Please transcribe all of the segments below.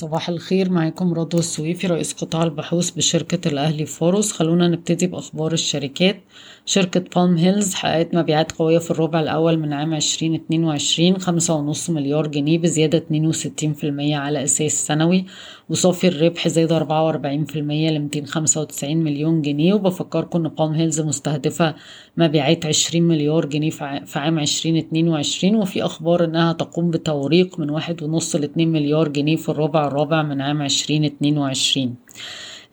صباح الخير معاكم رضوى السويفي رئيس قطاع البحوث بشركة الأهلي فاروس خلونا نبتدي بأخبار الشركات. شركة Palm Hills حققت مبيعات قوية في الربع الأول من عام عشرين اتنين وعشرين خمسة ونص مليار جنيه بزيادة اتنين وستين في المية على أساس سنوي وصافي الربح زاد أربعة وأربعين في المية لمتين خمسة وتسعين مليون جنيه. وبفكركم إن Palm Hills مستهدفة مبيعات عشرين مليار جنيه في عام عشرين اتنين وعشرين. وفي أخبار إنها تقوم بتوريق من واحد ونص لاتنين مليار جنيه في الربع الرابع من عام 2022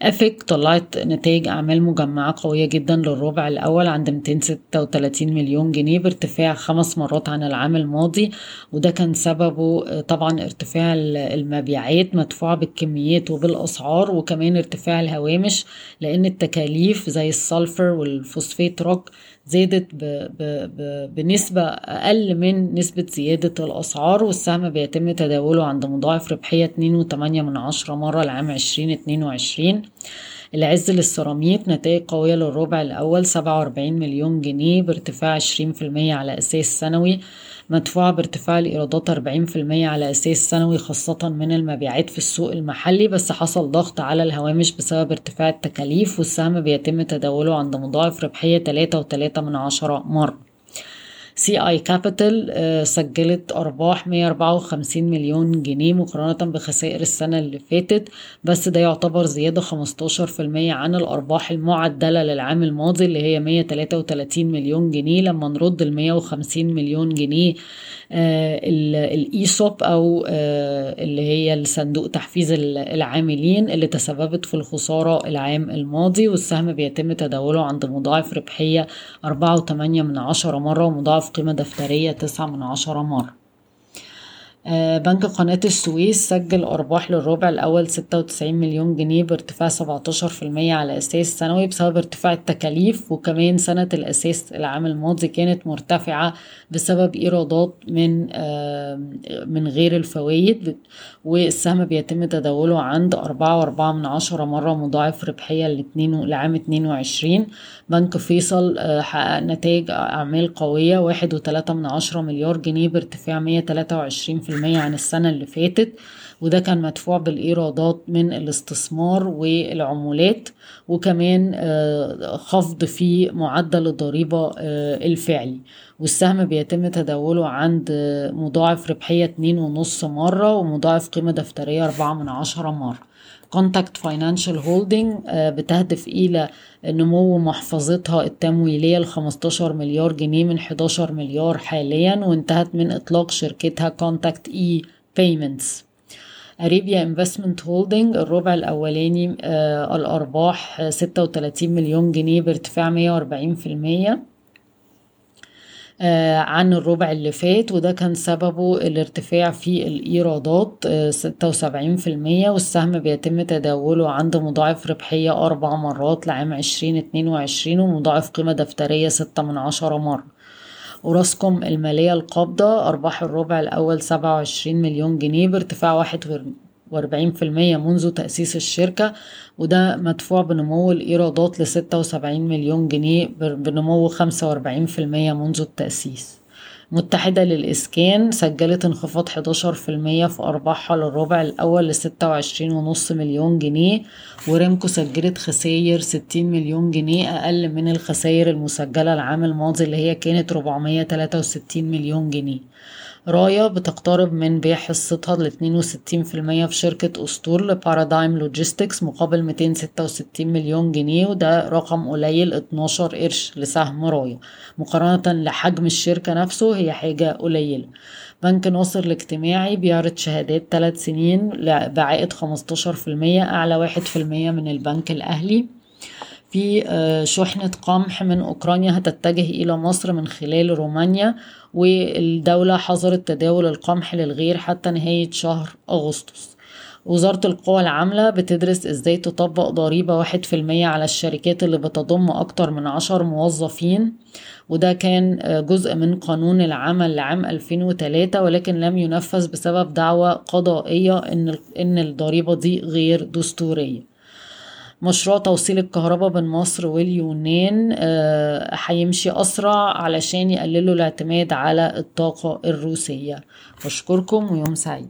أفيك طلعت نتائج أعمال مجمعة قوية جدا للربع الأول عند 236 مليون جنيه بارتفاع خمس مرات عن العام الماضي وده كان سببه آه، طبعا ارتفاع المبيعات مدفوعة بالكميات وبالأسعار وكمان ارتفاع الهوامش لأن التكاليف زي السلفر والفوسفيت روك زادت بـ بـ بـ بنسبة أقل من نسبة زيادة الأسعار والسهم بيتم تداوله عند مضاعف ربحية 2.8 مرة العام 2022 العز للسيراميك نتائج قوية للربع الأول سبعة وأربعين مليون جنيه بارتفاع عشرين في المية على أساس سنوي مدفوعة بارتفاع الإيرادات أربعين في المية على أساس سنوي خاصة من المبيعات في السوق المحلي بس حصل ضغط على الهوامش بسبب ارتفاع التكاليف والسهم بيتم تداوله عند مضاعف ربحية تلاتة وتلاتة من عشرة مرة. CI Capital سجلت أرباح 154 مليون جنيه مقارنة بخسائر السنة اللي فاتت بس ده يعتبر زيادة 15% عن الأرباح المعدلة للعام الماضي اللي هي 133 مليون جنيه. لما نرد ال 150 مليون جنيه الايسوب أو آه اللي هي الصندوق تحفيز العاملين اللي تسببت في الخسارة العام الماضي والسهم بيتم تداوله عند مضاعف أربعة وتمانية من عشرة مرة ومضاعف قيمة دفترية تسعة من عشرة مرة. بنك قناة السويس سجل أرباح للربع الأول ستة وتسعين مليون جنيه بارتفاع سبعتاشر في المية على أساس سنوي بسبب ارتفاع التكاليف وكمان سنة الأساس العام الماضي كانت مرتفعة بسبب إيرادات من من غير الفوائد والسهم بيتم تداوله عند أربعة وأربعة من عشرة مرة مضاعف ربحية لاتنين لعام اتنين وعشرين. بنك فيصل حقق نتائج أعمال قوية واحد وتلاتة من عشرة مليار جنيه بارتفاع مية تلاتة وعشرين في عن السنة اللي فاتت وده كان مدفوع بالإيرادات من الاستثمار والعمولات وكمان خفض في معدل الضريبة الفعلي. والسهم بيتم تداوله عند مضاعف ربحية اتنين ونص مرة ومضاعف قيمة دفترية أربعة من عشرة مرة. Contact Financial Holding بتهدف إلى نمو محفظتها التمويلية ل 15 مليار جنيه من 11 مليار حاليا وانتهت من إطلاق شركتها Contact E Payments Arabia Investment Holding الربع الأولاني آه الأرباح 36 مليون جنيه بارتفاع 140 في المية. آه عن الربع اللي فات وده كان سببه الارتفاع في الإيرادات ستة وسبعين في المية والسهم بيتم تداوله عند مضاعف ربحية أربع مرات لعام عشرين اتنين وعشرين ومضاعف قيمة دفترية ستة من عشرة مرة. وراسكم المالية القابضة أرباح الربع الأول سبعة وعشرين مليون جنيه بارتفاع واحد وأربعين في المية منذ تأسيس الشركة وده مدفوع بنمو الإيرادات لستة وسبعين مليون جنيه بنمو خمسة وأربعين في المية منذ التأسيس. متحدة للإسكان سجلت انخفاض 11% في أرباحها للربع الأول لستة ونص مليون جنيه وريمكو سجلت خسائر 60 مليون جنيه أقل من الخسائر المسجلة العام الماضي اللي هي كانت 463 مليون جنيه. رايا بتقترب من بيع حصتها ل 62% في شركة أسطول لبارادايم لوجيستكس مقابل 266 مليون جنيه وده رقم قليل 12 قرش لسهم رايا مقارنة لحجم الشركة نفسه هي حاجة قليلة. بنك ناصر الاجتماعي بيعرض شهادات 3 سنين بعائد 15% أعلى 1% من البنك الأهلي. في شحنة قمح من أوكرانيا هتتجه إلى مصر من خلال رومانيا والدولة حظرت تداول القمح للغير حتى نهاية شهر أغسطس. وزارة القوى العاملة بتدرس إزاي تطبق ضريبة واحد في المية على الشركات اللي بتضم أكتر من عشر موظفين. وده كان جزء من قانون العمل لعام 2003 ولكن لم ينفذ بسبب دعوى قضائية إن الضريبة دي غير دستورية. مشروع توصيل الكهرباء بين مصر واليونان هيمشي أسرع علشان يقللوا الاعتماد على الطاقة الروسية. بشكركم ويوم سعيد.